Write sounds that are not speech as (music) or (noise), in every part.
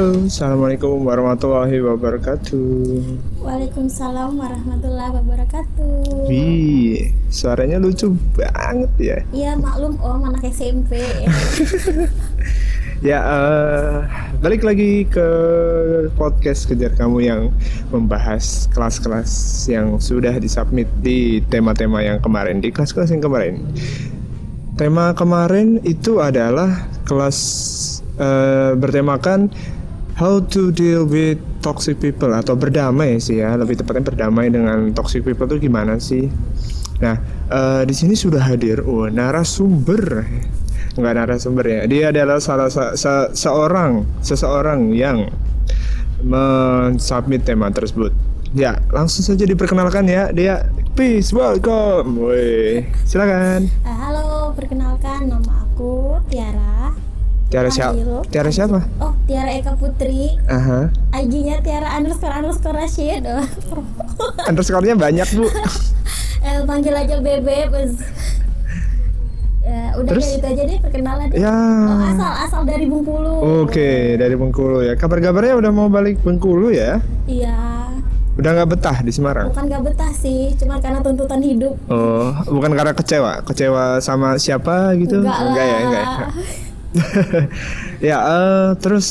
Halo, assalamualaikum warahmatullahi wabarakatuh. Waalaikumsalam warahmatullahi wabarakatuh. Wih, suaranya lucu banget ya. Iya maklum om anak SMP. (laughs) Ya, eh, balik lagi ke podcast kejar kamu yang membahas kelas-kelas yang sudah disubmit di tema-tema yang kemarin di kelas-kelas yang kemarin. Tema kemarin itu adalah kelas eh, bertemakan how to deal with toxic people atau berdamai sih ya, lebih tepatnya berdamai dengan toxic people itu gimana sih? Nah, eh, di sini sudah hadir oh, narasumber nggak narasumber ya dia adalah salah se- se- seorang seseorang yang mensubmit tema tersebut ya langsung saja diperkenalkan ya dia peace welcome Woi, silakan Eh, halo, perkenalkan nama aku Tiara. Tiara siapa. Tiara siapa Oh, Tiara Eka Putri. aha IG-nya Tiara underscore underscore Rashid. (laughs) Underscore-nya banyak bu (laughs) eh, panggil aja Bebe. Eh, udah Terus? kayak itu aja deh perkenalan. ya Oh, asal asal dari Bengkulu. oke dari Bengkulu ya kabar-kabarnya udah mau balik Bengkulu ya Iya. udah nggak betah di Semarang Bukan gak betah sih, cuma karena tuntutan hidup. oh bukan karena kecewa kecewa sama siapa gitu Enggak lah. ya enggak ya (laughs) (laughs) ya eh, terus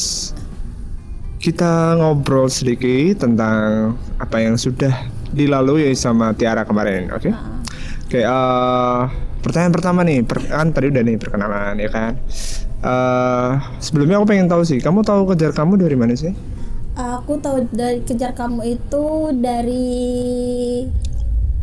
kita ngobrol sedikit tentang apa yang sudah dilalui sama Tiara kemarin, oke? Nah, Oke, eh, pertanyaan pertama nih, per- kan tadi udah nih perkenalan ya kan. Eh, sebelumnya aku pengen tahu sih, kamu tahu kejar kamu dari mana sih? Aku tahu dari kejar kamu itu dari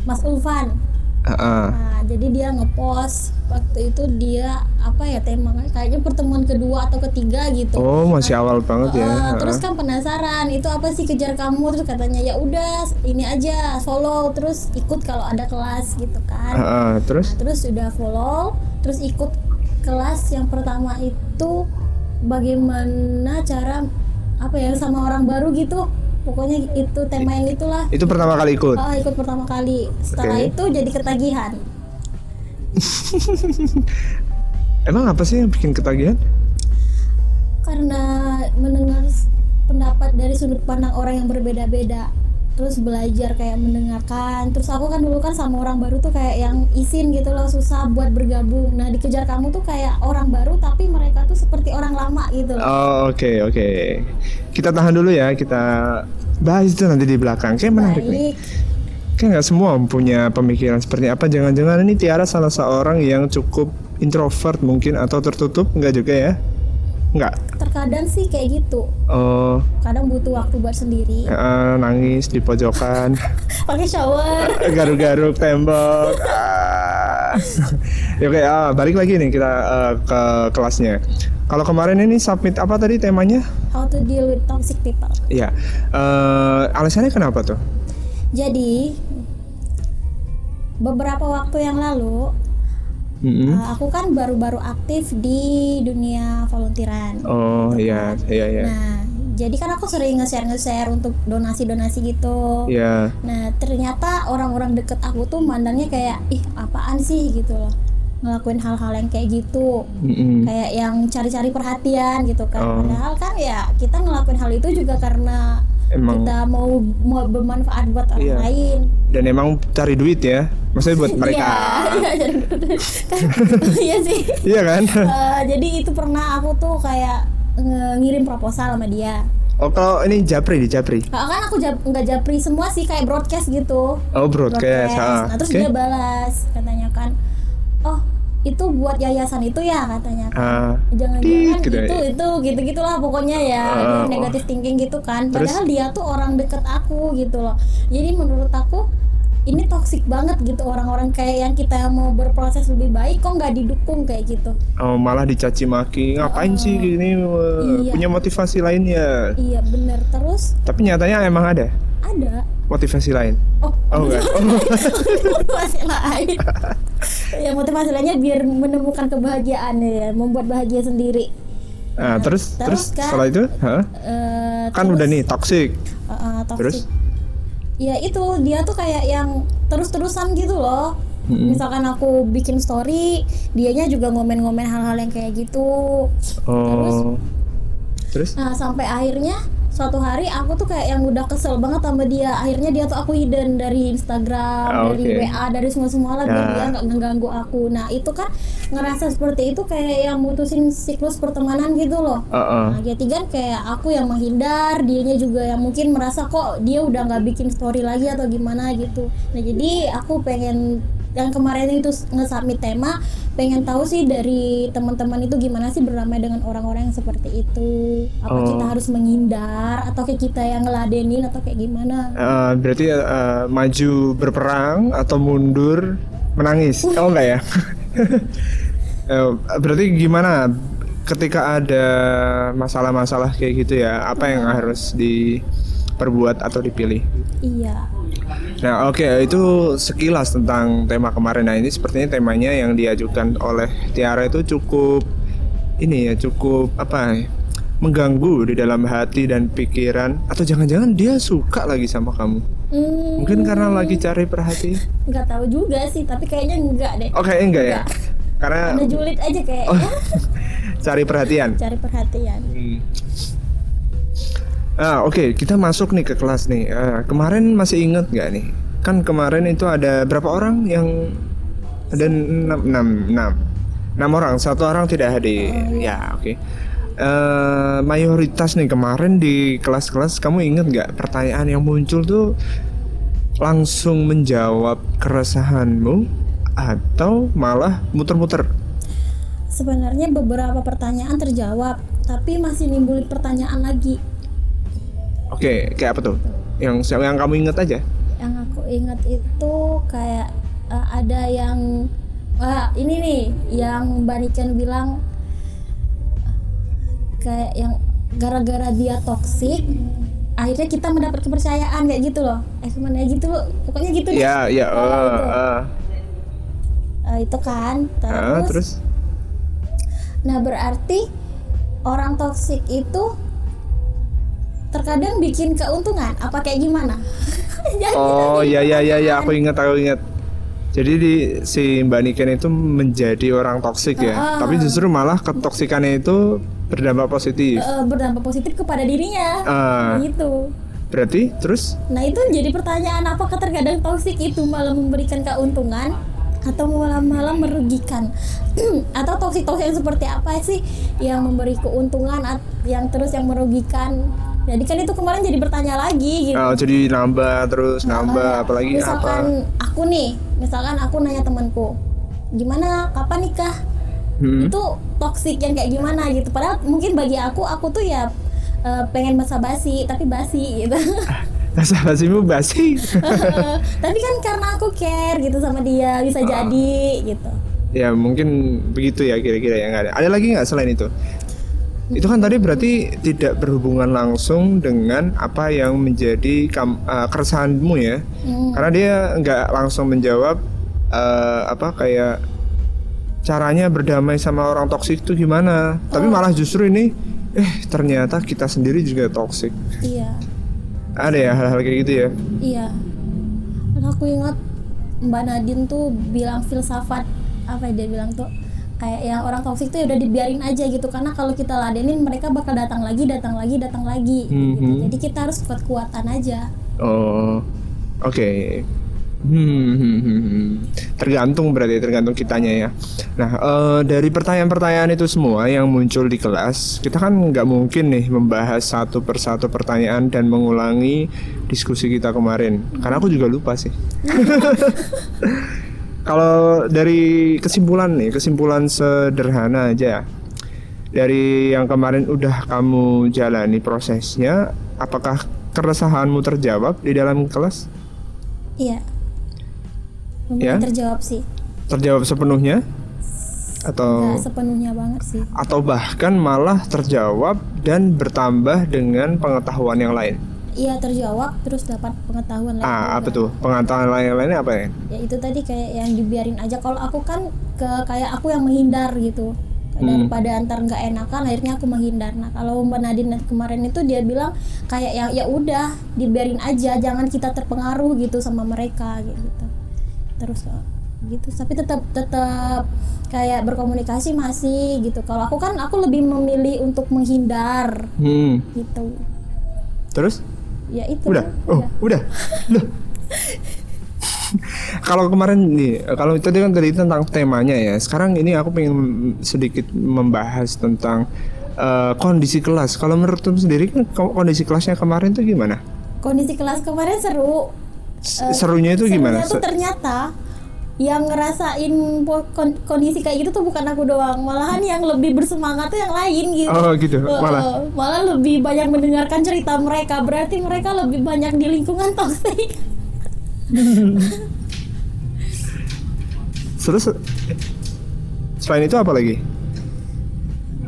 Mas Ulfan. Heeh. Nah, jadi dia ngepost waktu itu dia apa ya temanya kayaknya pertemuan kedua atau ketiga gitu. Oh, masih awal banget ya. Eh, Heeh. terus kan penasaran itu apa sih kejar kamu terus katanya ya udah ini aja follow terus ikut kalau ada kelas gitu kan. Heeh, terus? Nah, terus udah follow terus ikut kelas yang pertama itu bagaimana cara apa ya sama orang baru gitu. Pokoknya itu tema yang itulah. Itu pertama kali ikut. Oh, ikut pertama kali. Setelah Oke. itu jadi ketagihan. (laughs) Emang apa sih yang bikin ketagihan? Karena mendengar pendapat dari sudut pandang orang yang berbeda-beda. Terus belajar kayak mendengarkan. Terus aku kan dulu kan sama orang baru tuh kayak yang isin gitu loh, susah buat bergabung. Nah, dikejar kamu tuh kayak orang baru tapi mereka tuh seperti orang lama gitu loh. Oh, oke oke. Kita tahan dulu ya, kita bahas itu nanti di belakang. Kayak menarik nih. Baik. Kan nggak semua punya pemikiran seperti apa. Jangan-jangan ini Tiara salah seorang yang cukup introvert mungkin atau tertutup? Nggak juga ya? Nggak. Terkadang sih kayak gitu. Oh, Kadang butuh waktu buat sendiri. eh, nangis di pojokan, (laughs) Pakai shower. (laughs) garuk-garuk tembok. Ah. (laughs) ya oke, ah, balik lagi nih kita eh, ke kelasnya. Kalau kemarin ini submit apa tadi temanya? How to deal with toxic people. Ya, eh, alasannya kenapa tuh? Jadi beberapa waktu yang lalu Mm-mm. uh, aku kan baru-baru aktif di dunia volunteeran. Oh iya, iya iya. Nah, jadi kan aku sering nge-share nge-share untuk donasi-donasi gitu. Iya. Nah, ternyata orang-orang deket aku tuh mandangnya kayak ih apaan sih gitu loh. Ngelakuin hal-hal yang kayak gitu. Mm-mm. Kayak yang cari-cari perhatian gitu kan. Oh. Padahal kan ya kita ngelakuin hal itu juga karena Emang kita mau mau bermanfaat buat orang Iya. lain. dan emang cari duit ya, maksudnya buat mereka. Iya, iya, jadi kan, iya sih. Iya kan? Eh, jadi itu pernah aku tuh kayak ngirim proposal sama dia. Oh kalau ini japri di japri. Nah, kan aku jap, nggak japri semua sih kayak broadcast gitu. Oh broadcast. ah, Nah terus oke. dia balas katanya kan, oh itu buat yayasan itu ya katanya kan. Ah, Jangan-jangan gitu itu ya. itu gitu gitulah pokoknya ya Ah, dia oh. negatif thinking gitu kan. Terus? Padahal dia tuh orang deket aku gitu loh. Jadi menurut aku ini toksik banget gitu orang-orang kayak yang kita mau berproses lebih baik kok nggak didukung kayak gitu. oh malah dicaci maki. Ngapain sih gini? eh, Iya. Punya motivasi lainnya. Iya bener terus Tapi nyatanya emang ada ada motivasi lain. oh Oh enggak. (laughs) Oh, motivasi lain (laughs) ya motivasi lainnya biar menemukan kebahagiaan ya membuat bahagia sendiri Nah, terus terus, terus kan- setelah itu, hah? Eh, kan terus, udah nih toxic. eh, eh, toxic. Terus? Ya itu dia tuh kayak yang terus-terusan gitu loh Mm-mm. misalkan aku bikin story dianya juga ngomen-ngomen hal-hal yang kayak gitu Oh. Terus? Nah sampai akhirnya suatu hari aku tuh kayak yang udah kesel banget sama dia akhirnya dia tuh aku hidden dari Instagram Ah, dari oke. WA dari semua semua lah biar Ya. dia nggak ngeganggu aku nah itu kan ngerasa seperti itu kayak yang mutusin siklus pertemanan gitu loh Heeh. Nah, jadi kan kayak aku yang menghindar, dianya juga yang mungkin merasa kok dia udah nggak bikin story lagi atau gimana gitu. Nah, jadi aku pengen yang kemarin itu nge-submit tema, pengen tahu sih dari teman-teman itu gimana sih berdamai dengan orang-orang yang seperti itu. Apa Oh. kita harus menghindar atau kayak kita yang ngeladenin atau kayak gimana? Eh, berarti eh, maju berperang atau mundur menangis? Oh enggak ya? (laughs) Eh, berarti gimana ketika ada masalah-masalah kayak gitu ya? Apa yang harus diperbuat atau dipilih? Iya. Nah, oke itu sekilas tentang tema kemarin. Nah, ini sepertinya temanya yang diajukan oleh Tiara itu cukup ini ya, cukup apa ya, mengganggu di dalam hati dan pikiran atau jangan-jangan dia suka lagi sama kamu. Hmm, Mungkin karena lagi cari perhatian. nggak tahu juga sih, tapi kayaknya enggak deh. Oh, kayaknya enggak ya? Karena Ada julid aja kayaknya Oh. (laughs) cari perhatian. cari perhatian. Hmm. Ah, oke, kita masuk nih ke kelas nih. Ah, kemarin masih inget nggak nih? Kan kemarin itu ada berapa orang yang ada enam, enam, enam, enam orang. Satu orang tidak hadir. Ya, oke. Eh, mayoritas nih kemarin di kelas-kelas kamu inget nggak pertanyaan yang muncul tuh langsung menjawab keresahanmu atau malah muter-muter? Sebenarnya beberapa pertanyaan terjawab, tapi masih nimbul pertanyaan lagi. Oke, kayak apa tuh? Yang yang kamu inget aja? Yang aku ingat itu kayak eh, ada yang wah ini nih yang Mbak Niken bilang kayak yang gara-gara dia toksik akhirnya kita mendapat kepercayaan kayak gitu loh eh ke mana ya gitu loh pokoknya gitu deh Ya, ya, Oh, eh, itu. eh. Eh, itu kan Ah, terus, terus? nah berarti orang toksik itu terkadang bikin keuntungan apa kayak gimana (laughs) Oh, tadi ya, ya, ya, ya, aku ingat, aku ingat. Jadi di, si Mbak Niken itu menjadi orang toksik ya, Ah. tapi justru malah ketoksikannya itu berdampak positif. Eh, berdampak positif kepada dirinya Ah. gitu Berarti terus? nah itu jadi pertanyaan apakah terkadang toksik itu malah memberikan keuntungan atau malah malah merugikan (clears throat) atau toksik toksik yang seperti apa sih yang memberi keuntungan yang terus yang merugikan jadi kan itu kemarin jadi bertanya lagi gitu Oh, jadi nambah terus nambah, Kayak apalagi misalkan apa? aku nih misalkan aku nanya temanku gimana kapan nikah Hmm. itu toksik yang kayak gimana gitu padahal mungkin bagi aku aku tuh ya eh, pengen basa basi tapi basi gitu (laughs) Rasa basimu basi. (laughs) tapi kan karena aku care gitu sama dia bisa Ah. jadi gitu ya mungkin begitu ya kira-kira yang ada. Ada lagi nggak selain itu? Itu kan tadi berarti tidak berhubungan langsung dengan apa yang menjadi kam, eh, keresahanmu ya. Hmm. Karena dia nggak langsung menjawab eh, apa kayak caranya berdamai sama orang toksik itu gimana. Tapi malah justru ini eh ternyata kita sendiri juga toksik. iya Ada ya hal-hal kayak gitu ya. iya aku ingat Mbak Nadine tuh bilang filsafat apa dia bilang tuh kayak yang orang toksik tuh ya udah dibiarin aja gitu karena kalau kita ladenin mereka bakal datang lagi datang lagi datang lagi gitu. Mhm. jadi kita harus kuat kuatan aja Oh, oke. Hmm, hmm, hmm, hmm. tergantung berarti tergantung kitanya ya. Nah eh, dari pertanyaan-pertanyaan itu semua yang muncul di kelas, kita kan nggak mungkin nih membahas satu persatu pertanyaan dan mengulangi diskusi kita kemarin. Karena aku juga lupa sih. (laughs) Kalau dari kesimpulan nih, kesimpulan sederhana aja. Dari yang kemarin udah kamu jalani prosesnya, apakah keresahanmu terjawab di dalam kelas? iya Ya? terjawab sih Terjawab sepenuhnya? Atau nggak sepenuhnya banget sih atau bahkan malah terjawab dan bertambah dengan pengetahuan yang lain? Iya terjawab terus dapat pengetahuan lain Ah, juga. apa tuh? Pengetahuan lain lainnya apa ya? ya itu tadi kayak yang dibiarin aja kalau aku kan ke kayak aku yang menghindar gitu Hmm. daripada antar nggak enakan akhirnya aku menghindar nah kalau mbak Nadine kemarin itu dia bilang kayak yang ya udah dibiarin aja jangan kita terpengaruh gitu sama mereka gitu terus gitu tapi tetap tetap kayak berkomunikasi masih gitu kalau aku kan aku lebih memilih untuk menghindar Hmm. gitu Terus? Ya itu Udah? Oh, Udah. udah. Loh. (laughs) kalau kemarin nih, kalau tadi kan tadi tentang temanya ya. Sekarang ini aku pengen sedikit membahas tentang eh, kondisi kelas. Kalau menurut kamu sendiri kan ko- kondisi kelasnya kemarin tuh gimana? kondisi kelas kemarin seru S- Eh, Serunya itu gimana? Serunya tuh Se- ternyata yang ngerasain kondisi kayak gitu tuh bukan aku doang, malahan yang lebih bersemangat tuh yang lain gitu. Oh gitu, malah. malah lebih banyak mendengarkan cerita mereka, berarti mereka lebih banyak di lingkungan toksik. (laughs) Terus selain itu apa lagi?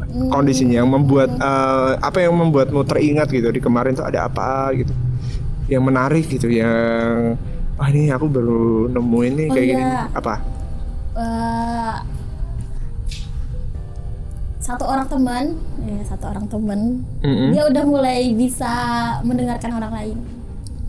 Hmm, Kondisinya yang membuat eh, apa yang membuatmu teringat gitu di kemarin tuh ada apa gitu? Yang menarik gitu yang ah ini aku baru nemuin nih Oh, kayak gini. iya. Apa? eh, satu orang teman, ya satu orang teman, Mm-mm. dia udah mulai bisa mendengarkan orang lain.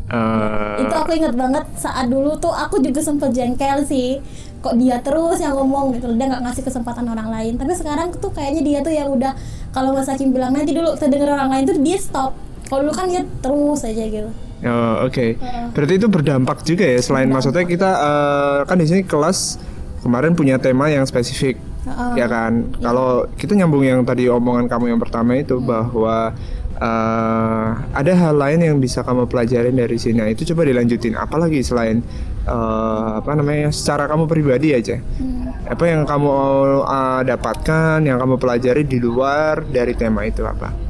Eh, itu aku inget banget saat dulu tuh aku juga sempet jengkel sih kok dia terus yang ngomong gitu dia nggak ngasih kesempatan orang lain tapi sekarang tuh kayaknya dia tuh yang udah kalau Mas Hakim bilang nanti dulu kita denger orang lain tuh dia stop kalau dulu kan dia terus aja gitu Oh, oke. Berarti itu berdampak juga ya. Selain maksudnya kita eh, kan di sini kelas kemarin punya tema yang spesifik, Heeh. ya kan. Kalau kita nyambung yang tadi omongan kamu yang pertama itu bahwa eh, ada hal lain yang bisa kamu pelajarin dari sini. Nah, itu coba dilanjutin. Apalagi selain eh, apa namanya, secara kamu pribadi aja. Apa yang kamu eh, dapatkan, yang kamu pelajari di luar dari tema itu apa?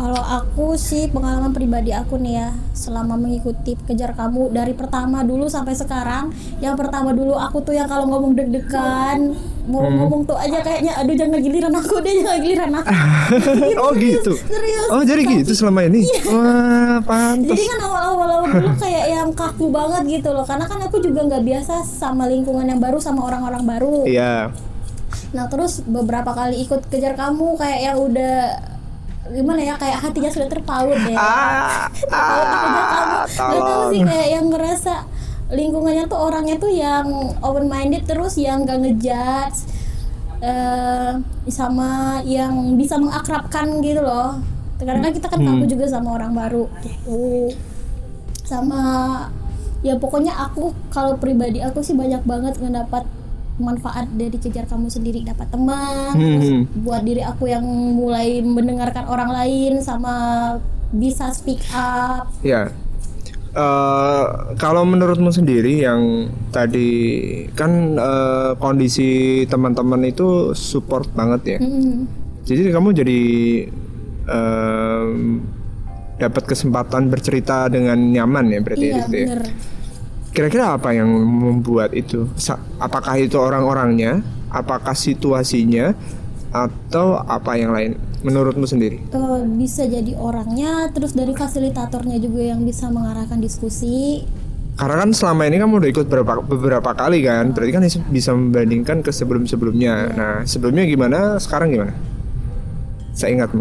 Kalau aku sih pengalaman pribadi aku nih ya selama mengikuti kejar kamu dari pertama dulu sampai sekarang. Yang pertama dulu aku tuh yang kalau ngomong deg-degan mau Hmm. ngomong tuh aja kayaknya aduh jangan giliran aku deh jangan giliran aku. (laughs) oh gitu. serius. Oh jadi gitu selama ini. Wah pantas. Jadi kan awal-awal awal dulu kayak yang kaku banget gitu loh karena kan aku juga nggak biasa sama lingkungan yang baru sama orang-orang baru. Iya. Nah terus beberapa kali ikut kejar kamu kayak yang udah gimana ya kayak hatinya sudah terpaut ya. Ah, (laughs) Terpaut kejar kamu. ah, Gak tahu sih kayak yang ngerasa lingkungannya tuh orangnya tuh yang open minded terus yang gak ngejudge eh sama yang bisa mengakrabkan gitu loh. Kadang kan kita kan kaku juga sama orang baru gitu. Sama ya pokoknya aku kalau pribadi aku sih banyak banget ngedapat manfaat dari kejar kamu sendiri dapat teman terus Hmm. buat diri aku yang mulai mendengarkan orang lain sama bisa speak up Ya. Eh, kalau menurutmu sendiri yang tadi kan eh, kondisi teman-teman itu support banget ya. Mm-mm. Jadi kamu jadi em, dapat kesempatan bercerita dengan nyaman ya berarti iya gitu ya. bener Kira-kira apa yang membuat itu? Apakah itu orang-orangnya? Apakah situasinya? Atau apa yang lain? Menurutmu sendiri? Eh, bisa jadi orangnya terus dari fasilitatornya juga yang bisa mengarahkan diskusi Karena kan selama ini kamu udah ikut beberapa, beberapa kali kan, berarti kan bisa membandingkan ke sebelum-sebelumnya. Nah, sebelumnya gimana? Sekarang gimana? Saya ingatmu.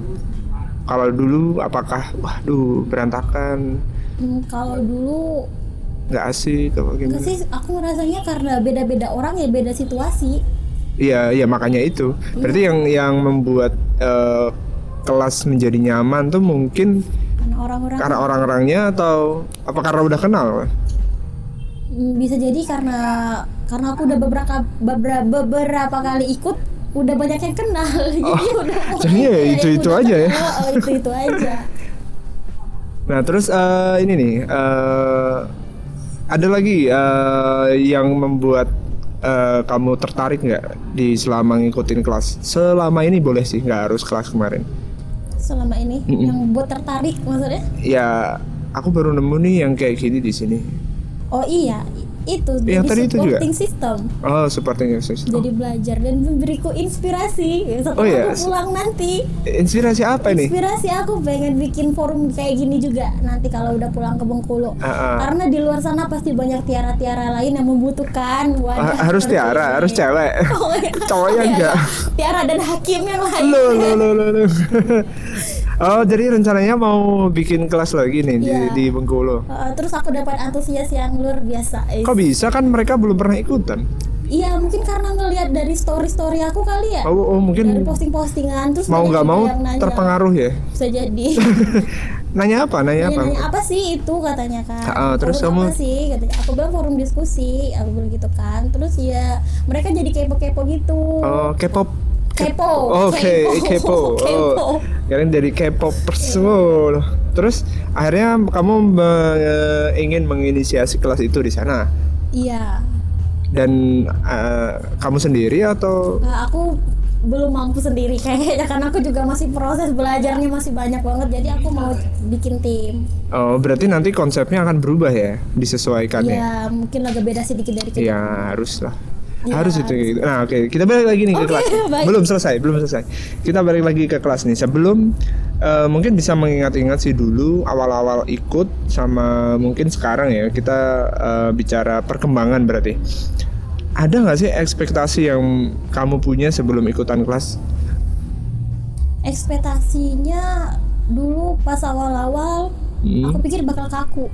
Kalau dulu apakah, waduh berantakan, Hmm, kalau dulu nggak asik, apa gimana? sih aku ngerasanya karena beda-beda orang ya beda situasi Iya, iya makanya itu. Berarti yang yang membuat eh, kelas menjadi nyaman tuh mungkin karena orang-orang karena orang-orangnya atau apa karena udah kenal? Hmm, bisa jadi karena karena aku udah beberapa beberapa, beberapa kali ikut udah banyak yang kenal (laughs) jadi udah (laughs) jadinya ya itu-itu udah aja ya? oh, itu itu aja Nah terus eh, ini nih eh, ada lagi eh, yang membuat eh, kamu tertarik nggak di selama ngikutin kelas? Selama ini boleh sih nggak harus kelas kemarin. selama ini Mm-mm. yang buat tertarik maksudnya Ya aku baru nemu nih yang kayak gini di sini. oh iya itu Yang jadi tadi itu juga? supporting system Oh supporting system. jadi belajar dan memberiku inspirasi setelah Oh, iya. aku pulang nanti Inspirasi apa nih? inspirasi aku pengen bikin forum kayak gini juga nanti kalau udah pulang ke Bengkulu Ah, ah. karena di luar sana pasti banyak tiara-tiara lain yang membutuhkan wadah Ha- harus tiara, ini. harus cewek. (laughs) Oh, iya. Cowoknya enggak. tiara dan hakim yang lain Lo lo lo lo. Oh jadi rencananya mau bikin kelas lagi nih di, Iya. di Bengkulu. Uh, terus aku dapat antusias yang luar biasa Eh, Kok bisa kan mereka belum pernah ikutan? iya mungkin karena ngelihat dari story story aku kali ya Oh, oh dari mungkin posting postingan terus mau nggak mau nanya. terpengaruh ya. bisa jadi (laughs) Nanya apa? Nanya Nanya, apa? nanya apa sih itu katanya kan ah, terus Forum kamu- apa sih katanya aku bilang forum diskusi aku bilang gitu kan terus ya mereka jadi kepo kepo gitu Oh, K-pop. Kepo Oke, kepo. (laughs) Oh, kepo kalian dari K-popers. Oh. Terus akhirnya kamu me- ingin menginisiasi kelas itu di sana. iya Dan eh, kamu sendiri atau Nah, aku belum mampu sendiri kayaknya karena aku juga masih proses belajarnya masih banyak banget jadi aku mau bikin tim Oh, berarti nanti konsepnya akan berubah ya, disesuaikan ya? ya mungkin agak beda sedikit dari kita Ya harus lah. Ya, harus itu. Nah, oke, kita balik lagi nih ke Oke, kelas. baik. Belum selesai, belum selesai. Kita balik lagi ke kelas nih. Sebelum eh, mungkin bisa mengingat-ingat sih dulu awal-awal ikut sama mungkin sekarang ya kita eh, bicara perkembangan berarti. Ada nggak sih ekspektasi yang kamu punya sebelum ikutan kelas? ekspektasinya dulu pas awal-awal Hmm. aku pikir bakal kaku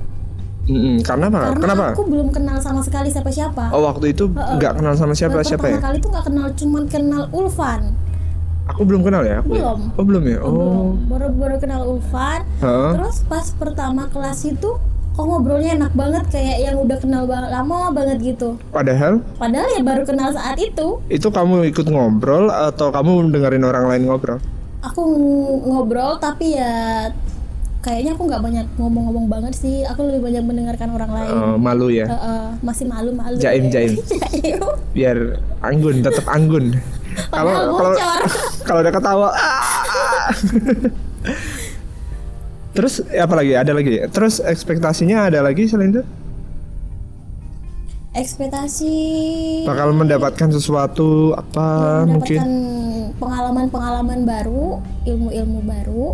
Mm-mm, Karena apa? karena Kenapa? aku belum kenal sama sekali siapa-siapa Oh waktu itu nggak kenal sama siapa Baru siapa ya? pertama kali tuh nggak kenal cuman kenal Ulfan Aku belum kenal ya. Aku ya? Belum. Oh belum ya. Oh. baru baru kenal Ulfan Heeh. terus pas pertama kelas itu kok ngobrolnya enak banget kayak yang udah kenal banget lama banget gitu Padahal padahal ya baru kenal saat itu itu kamu ikut ngobrol atau kamu dengerin orang lain ngobrol? aku ng- ngobrol tapi ya kayaknya aku nggak banyak ngomong-ngomong banget sih aku lebih banyak mendengarkan orang lain Eh, malu ya. Heeh, masih malu-malu Jaim, ya. (laughs) jaim. Biar anggun, tetap anggun. (laughs) Kalau kalau (laughs) kalau udah ketawa. "Ah." Terus apa lagi? Ada lagi? Terus ekspektasinya ada lagi selain itu? ekspektasi Bakal mendapatkan sesuatu apa mungkin? mendapatkan pengalaman-pengalaman baru ilmu-ilmu baru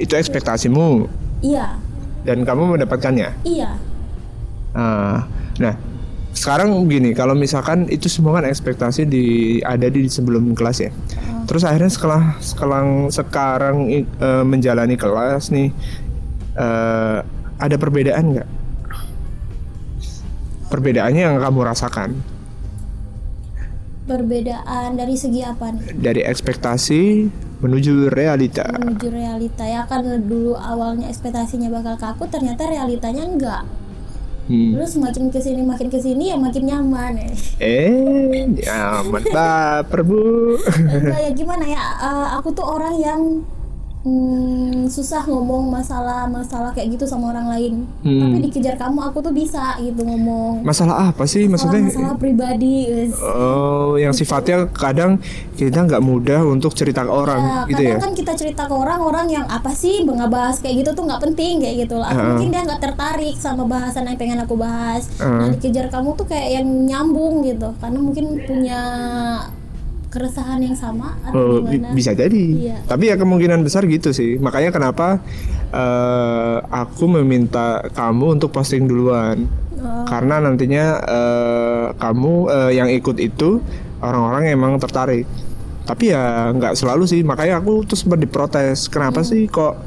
Itu ekspektasimu iya dan kamu mendapatkannya. iya Ah, nah, sekarang begini, kalau misalkan itu semua kan ekspektasi di ada di sebelum kelas ya. Terus akhirnya setelah sekarang sekarang i- eh, menjalani kelas nih, eh, ada perbedaan nggak? Perbedaannya yang kamu rasakan perbedaan dari segi apa nih dari ekspektasi menuju realita. menuju realita ya kan dulu awalnya ekspektasinya bakal kaku ternyata realitanya enggak Hmm. terus makin ke sini makin ke sini ya makin nyaman ya Eh, nyaman (laughs) baper bu. ya gimana ya eh, aku tuh orang yang hmm, susah ngomong masalah masalah kayak gitu sama orang lain Hmm. tapi dikejar kamu aku tuh bisa gitu ngomong Masalah apa sih masalah, maksudnya? masalah pribadi. Oh, yang sifatnya kadang kita nggak mudah untuk cerita ke orang, Ya, gitu kadang ya? kan kita cerita ke orang orang yang apa sih nggak bahas kayak gitu tuh nggak penting kayak gitu lah Heeh. mungkin dia nggak tertarik sama bahasan yang pengen aku bahas Heeh. nah dikejar kamu tuh kayak yang nyambung gitu karena mungkin punya keresahan yang sama atau Oh, gimana bisa jadi. Iya. Tapi ya kemungkinan besar gitu sih. Makanya kenapa eh, aku meminta kamu untuk posting duluan. Oh, Karena nantinya eh, kamu eh, yang ikut itu orang-orang emang tertarik. Tapi ya nggak selalu sih. Makanya aku tuh sempat diprotes. Kenapa Hmm. sih kok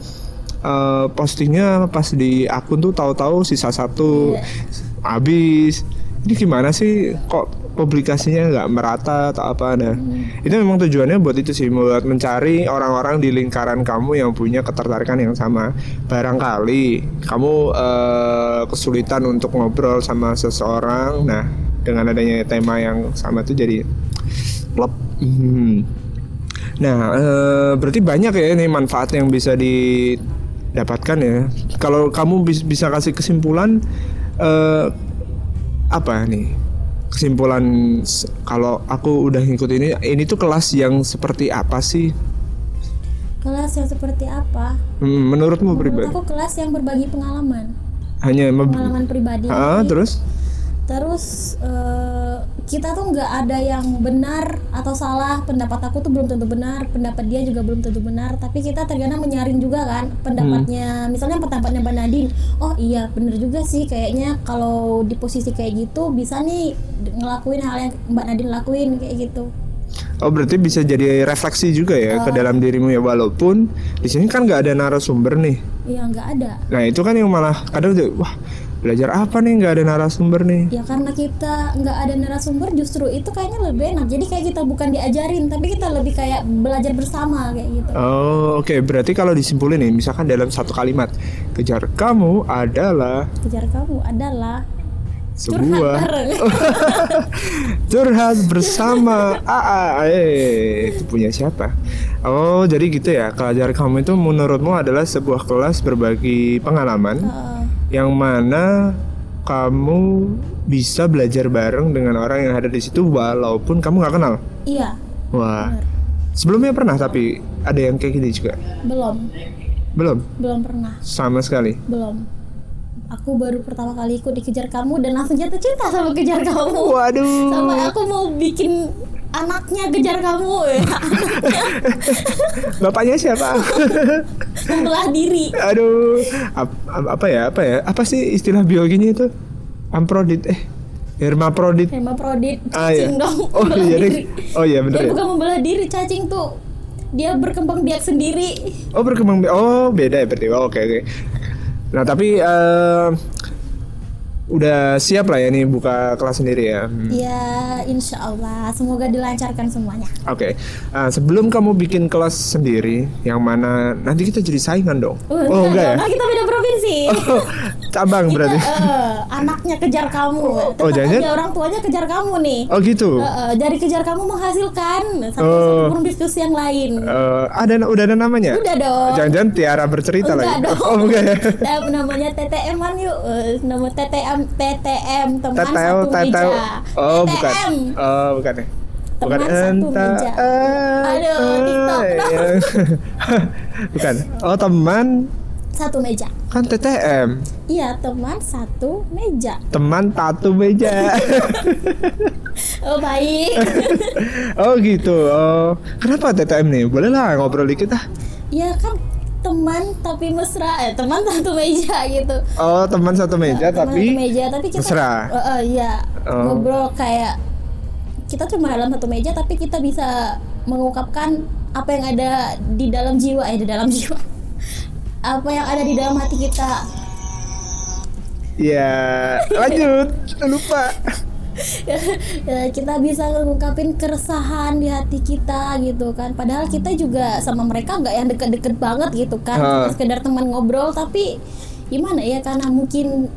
eh, postingnya pas di akun tuh tahu-tahu sisa satu Iya. habis. Ini gimana sih? Kok publikasinya nggak merata atau apa? Nah Hmm. itu memang tujuannya buat itu sih buat mencari orang-orang di lingkaran kamu yang punya ketertarikan yang sama. Barangkali kamu eh, kesulitan untuk ngobrol sama seseorang nah dengan adanya tema yang sama itu jadi klop. Hmm. nah eh, berarti banyak ya ini manfaat yang bisa didapatkan ya. Kalau kamu bis- bisa kasih kesimpulan eh, apa nih kesimpulan kalau aku udah ngikut ini ini tuh kelas yang seperti apa sih? Kelas yang seperti apa? Hmm, menurutmu menurut pribadi? aku kelas yang berbagi pengalaman. Hanya pengalaman pribadi. Ah, terus terus eh, kita tuh nggak ada yang benar atau salah. Pendapat aku tuh belum tentu benar pendapat dia juga belum tentu benar. Tapi kita terkadang menyaring juga kan pendapatnya. Misalnya pendapatnya Mbak Nadine oh iya bener juga sih kayaknya kalau di posisi kayak gitu bisa nih ngelakuin hal yang Mbak Nadine lakuin kayak gitu. Oh berarti bisa jadi refleksi juga ya ke dalam dirimu ya walaupun di sini kan nggak ada narasumber nih. Iya nggak ada. Nah itu kan yang malah kadang tuh, wah belajar apa nih? Nggak ada narasumber nih. Ya karena kita nggak ada narasumber justru itu kayaknya lebih enak. Jadi kayak kita bukan diajarin tapi kita lebih kayak belajar bersama kayak gitu. Oh oke. Berarti kalau disimpulin nih misalkan dalam satu kalimat kejar kamu adalah kejar kamu adalah sebuah curhat (laughs) bersama. AA eh itu punya siapa? Oh jadi gitu ya. Kejar kamu itu menurutmu adalah sebuah kelas berbagi pengalaman. Eh, yang mana kamu bisa belajar bareng dengan orang yang ada di situ walaupun kamu nggak kenal? Iya. Wah. Bener. sebelumnya pernah tapi ada yang kayak gini juga? Belum. Belum? Belum pernah. Sama sekali? Belum. Aku baru pertama kali ikut dikejar kamu dan langsung jatuh cinta sama kejar kamu. Waduh. Sampai aku mau bikin anaknya kejar kamu. Ya (laughs) (laughs) bapaknya siapa (laughs) membelah diri Aduh, ap- ap- apa ya, apa ya, apa sih istilah biologinya itu? Amprodit, eh, hermaprodit. hermaprodit Ah, iya. cacing dong Oh, iya, diri. Oh, iya, bener ya, ya? bukan membelah diri cacing tuh dia berkembang biak sendiri Oh berkembang, bi- oh beda ya berarti. Oh, Oke oke. Nah tapi eh, udah siap lah ya nih buka kelas sendiri ya. Hmm. ya insya Allah semoga dilancarkan semuanya Oke, Ah, sebelum kamu bikin kelas sendiri, yang mana nanti kita jadi saingan dong? Uh, oh enggak ya? dong, kan kita beda provinsi Oh, cabang Kita, berarti. eh, anaknya kejar kamu Tetap oh, jangan-jangan- aja orang tuanya kejar kamu nih Oh gitu. Eh, eh, dari kejar kamu menghasilkan satu Oh. diskusi yang lain Eh, ada udah ada namanya? Udah dong. Jangan-jangan Tiara bercerita Enggak lagi. dong. Oh enggak ya? (laughs) Namanya TTM-an yuk. Eh, nama TTM TTM teman satu teteo. meja. Oh, TTM. bukan. Oh, bukan ya. Bukan Teman satu enta. meja. eh, Aduh, TikTok (laughs) bukan. Oh, teman Satu meja. kan TTM. Iya, teman satu meja. Teman tatu meja. (laughs) Oh, baik. (laughs) oh, gitu. Oh, kenapa TTM nih? Boleh lah ngobrol dikit ah. ya kan teman tapi mesra eh teman satu meja gitu. Oh, teman satu meja Teman tapi satu meja tapi kita mesra. Eh, eh, iya. Oh. Ngobrol kayak kita cuma dalam satu meja tapi kita bisa mengungkapkan apa yang ada di dalam jiwa eh di dalam jiwa. Apa yang ada di dalam hati kita. Ya, lanjut. Lupa. (laughs) Ya, kita bisa ngungkapin keresahan di hati kita gitu kan padahal kita juga sama mereka nggak yang deket-deket banget gitu kan Cuma Ah. sekedar teman ngobrol tapi gimana ya karena mungkin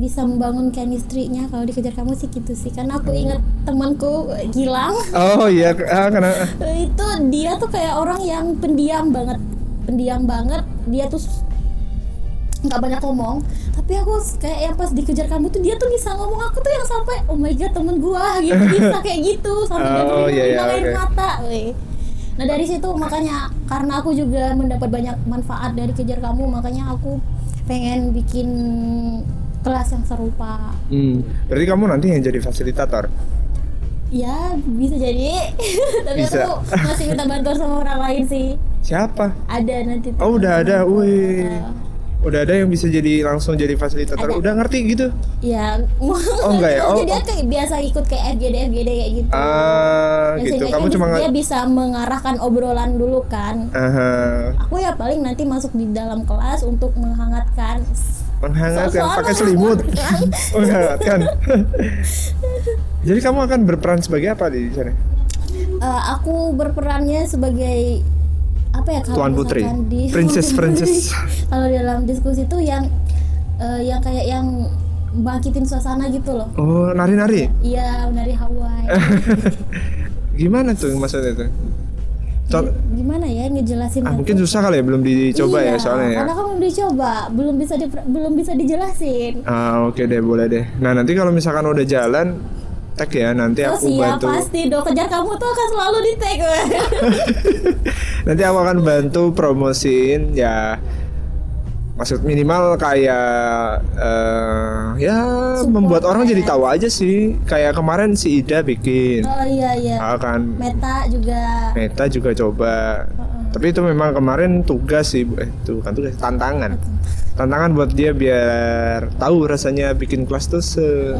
bisa membangun chemistry-nya kalau dikejar kamu sih gitu sih karena aku ingat temanku Gilang Oh iya, ah, karena (laughs) itu dia tuh kayak orang yang pendiam banget pendiam banget dia tuh nggak banyak ngomong tapi aku kayak yang pas dikejar kamu tuh dia tuh bisa ngomong aku tuh yang sampai oh my god temen gua gitu (laughs) bisa kayak gitu sampai dia Oh, bener-bener iya, iya, air oke. mata weh. nah dari situ makanya karena aku juga mendapat banyak manfaat dari kejar kamu makanya aku pengen bikin kelas yang serupa Hmm, berarti kamu nanti yang jadi fasilitator. ya bisa jadi (laughs) tapi Bisa. aku masih minta bantuan sama orang lain sih Siapa? ada nanti Oh, udah ada. Wih. Eh, Udah ada yang bisa jadi langsung jadi fasilitator. Ada. Udah ngerti gitu? Ya, Oh, (laughs) enggak ya? Oh, jadi oh. kayak biasa ikut kayak FGD FGD kayak gitu. Ah, gitu. Kamu cuma dia bisa mengarahkan obrolan dulu kan. Aha. Aku ya paling nanti masuk di dalam kelas untuk menghangatkan. Menghangatkan Soal-soal pakai selimut. (laughs) menghangatkan. (laughs) Jadi kamu akan berperan sebagai apa di sana? Eh, aku berperannya sebagai apa ya kalau Tuan Putri. di (laughs) Princess, princess. (laughs) kalau dalam diskusi itu yang eh, yang kayak yang bangkitin suasana gitu loh. Oh, nari-nari. Iya, dari Hawaii. (laughs) Gimana tuh maksudnya tuh? Col- Gimana ya ngejelasin ah, mungkin susah kali ya belum dicoba ya Iya, soalnya ya. Karena kamu belum dicoba, belum bisa di, belum bisa dijelasin. Ah, oke deh, boleh deh. Nah, nanti kalau misalkan udah jalan tag ya nanti Oh aku siap bantu. pasti dong kejar kamu tuh akan selalu di tag. (laughs) nanti aku akan bantu promosiin ya maksud minimal kayak eh, ya Support membuat orang ya. jadi tahu aja sih kayak kemarin si Ida bikin oh iya iya. akan Meta juga. Meta juga coba Heeh. tapi itu memang kemarin tugas sih eh itu kan tugas tantangan tantangan buat dia biar tahu rasanya bikin kelas tuh se Heeh.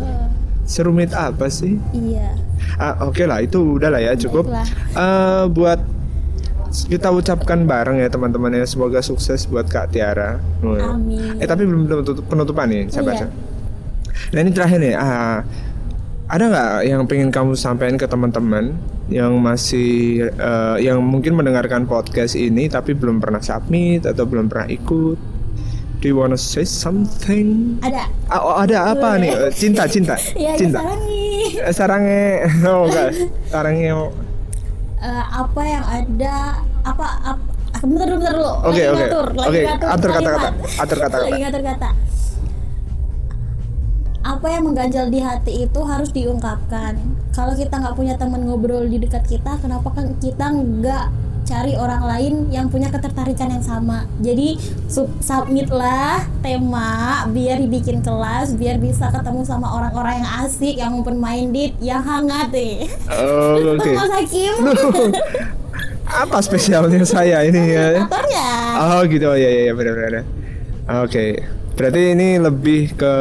Serumit apa sih iya. ah oke lah itu udah lah ya cukup Baiklah. Eh, buat kita ucapkan bareng ya teman-teman ya semoga sukses buat Kak Tiara. Amin. Eh tapi belum penutup- penutupan nih, sabar. Iya. Nah ini terakhir nih, ah, ada nggak yang pengen kamu sampaikan ke teman-teman yang masih eh, yang mungkin mendengarkan podcast ini tapi belum pernah submit atau belum pernah ikut? Do you wanna say something? Ada. Ah, oh, ada apa nih? Eh, Cinta, cinta, (laughs) Iya, cinta. sekarang nih. Eh, Sarangnya, (laughs) oh enggak, sarangnya. Eh, apa yang ada apa apa bentar dulu bentar dulu Oke, oke. Oke, atur kata-kata, atur kata-kata. lagi ngatur kata apa yang mengganjal di hati itu harus diungkapkan kalau kita nggak punya teman ngobrol di dekat kita kenapa kan kita nggak cari orang lain yang punya ketertarikan yang sama. Jadi sub submit lah tema biar dibikin kelas biar bisa ketemu sama orang-orang yang asik yang open minded yang hangat deh. Oh, (laughs) oke. Mas Hakim. Apa spesialnya saya ini ya? Oh gitu, oh iya iya iya, benar benar. Berarti ini lebih ke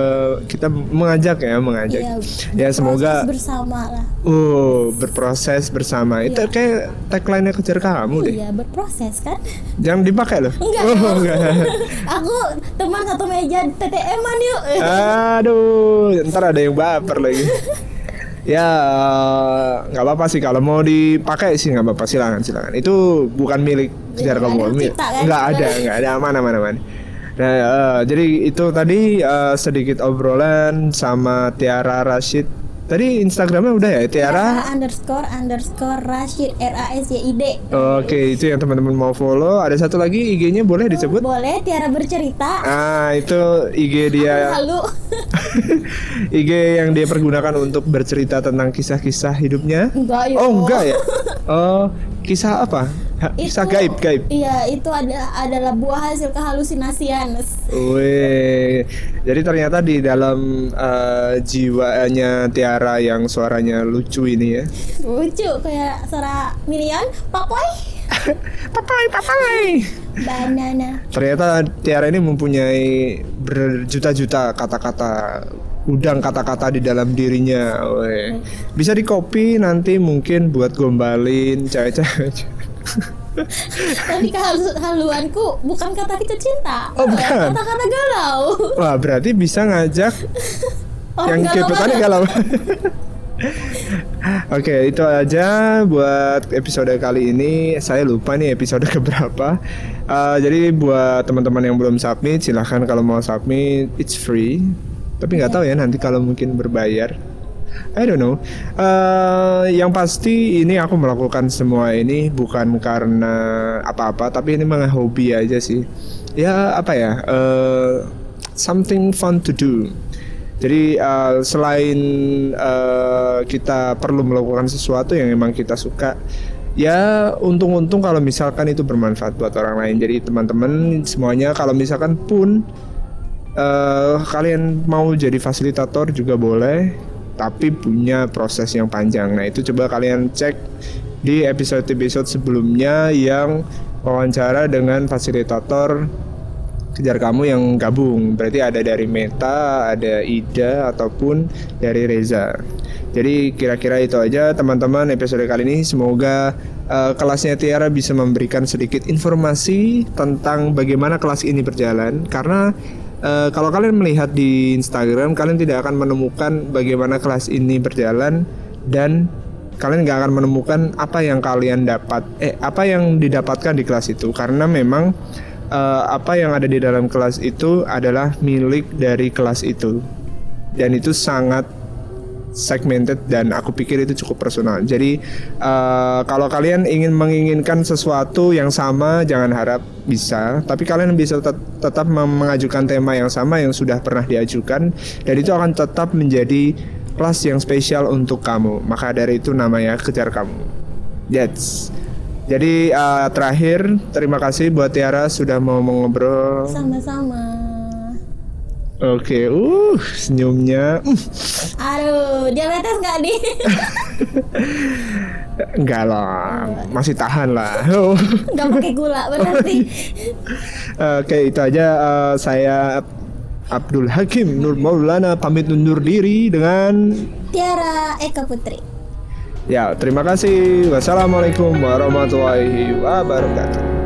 kita mengajak ya, mengajak. Iya, ya semoga proses bersama lah uh berproses bersama. Itu Iya. kayak tagline kejar kamu deh. iya berproses kan Jangan dipakai loh. Enggak. Oh, enggak. (laughs) aku teman satu meja TTM-an yuk Aduh, ntar ada yang baper lagi. (laughs) Ya, nggak apa-apa sih kalau mau dipakai sih nggak apa-apa silakan silakan. Itu bukan milik kejar Ya, kamu. ada Mi- cipta kan? Nggak ada, nggak ada aman aman aman. Nah, eh, jadi itu tadi eh, sedikit obrolan sama Tiara Rashid. Tadi Instagramnya udah ya Tiara. underscore underscore Rashid R A S Y I D Oke, itu yang teman-teman mau follow. Ada satu lagi IG-nya boleh disebut? boleh Tiara bercerita Ah, itu IG dia. lalu (laughs) IG yang dia pergunakan untuk bercerita tentang kisah-kisah hidupnya. enggak yuk Oh enggak ya? (laughs) Oh kisah apa? Kisah Itu- gaib gaib. iya itu ada adalah buah hasil kehalusinasian Wih, jadi ternyata di dalam eh, jiwanya Tiara yang suaranya lucu ini ya. lucu kayak suara minion papoy (laughs) Papai, papai. banana Ternyata Tiara ini mempunyai berjuta-juta kata-kata udang kata-kata di dalam dirinya. Weh. Bisa di copy nanti mungkin buat gombalin cewek-cewek. Tapi kehaluanku bukan kata kita cinta Oh, bukan. kata-kata galau Wah, berarti bisa ngajak yang galau kebetulan galau. (laughs) Oke, itu aja buat episode kali ini. Saya lupa nih episode (laughs) keberapa. Eh, jadi buat teman-teman yang belum submit, silahkan kalau mau submit, it's free. Tapi nggak tahu ya nanti kalau mungkin berbayar. I don't know. Eh, yang pasti ini aku melakukan semua ini bukan karena apa-apa, tapi ini memang hobi aja sih. Ya apa ya? eh, something fun to do. Jadi uh, selain uh, kita perlu melakukan sesuatu yang memang kita suka, ya untung-untung kalau misalkan itu bermanfaat buat orang lain. Jadi teman-teman semuanya kalau misalkan pun uh, kalian mau jadi fasilitator juga boleh, tapi punya proses yang panjang. Nah itu coba kalian cek di episode-episode sebelumnya yang wawancara dengan fasilitator kejar kamu yang gabung berarti ada dari Meta, ada Ida ataupun dari Reza. Jadi kira-kira itu aja teman-teman episode kali ini semoga eh, kelasnya Tiara bisa memberikan sedikit informasi tentang bagaimana kelas ini berjalan karena eh, kalau kalian melihat di Instagram kalian tidak akan menemukan bagaimana kelas ini berjalan dan kalian nggak akan menemukan apa yang kalian dapat eh apa yang didapatkan di kelas itu. Karena memang eh, apa yang ada di dalam kelas itu adalah milik dari kelas itu. Dan itu sangat segmented dan aku pikir itu cukup personal. Jadi eh, kalau kalian ingin menginginkan sesuatu yang sama, jangan harap bisa. Tapi kalian bisa tet- tetap mengajukan tema yang sama yang sudah pernah diajukan dan itu akan tetap menjadi kelas yang spesial untuk kamu. Maka dari itu namanya kejar kamu. That's jadi eh, terakhir terima kasih buat Tiara sudah mau ngobrol. sama-sama Oke, uh senyumnya. Uh, aduh diabetes nggak nih (laughs) enggak lah, masih tahan lah. Oh. nggak pakai gula berarti (laughs) Oke, itu aja eh, saya Abdul Hakim Nur Maulana pamit undur diri dengan Tiara Eka Putri Ya, terima kasih. Wassalamualaikum warahmatullahi wabarakatuh.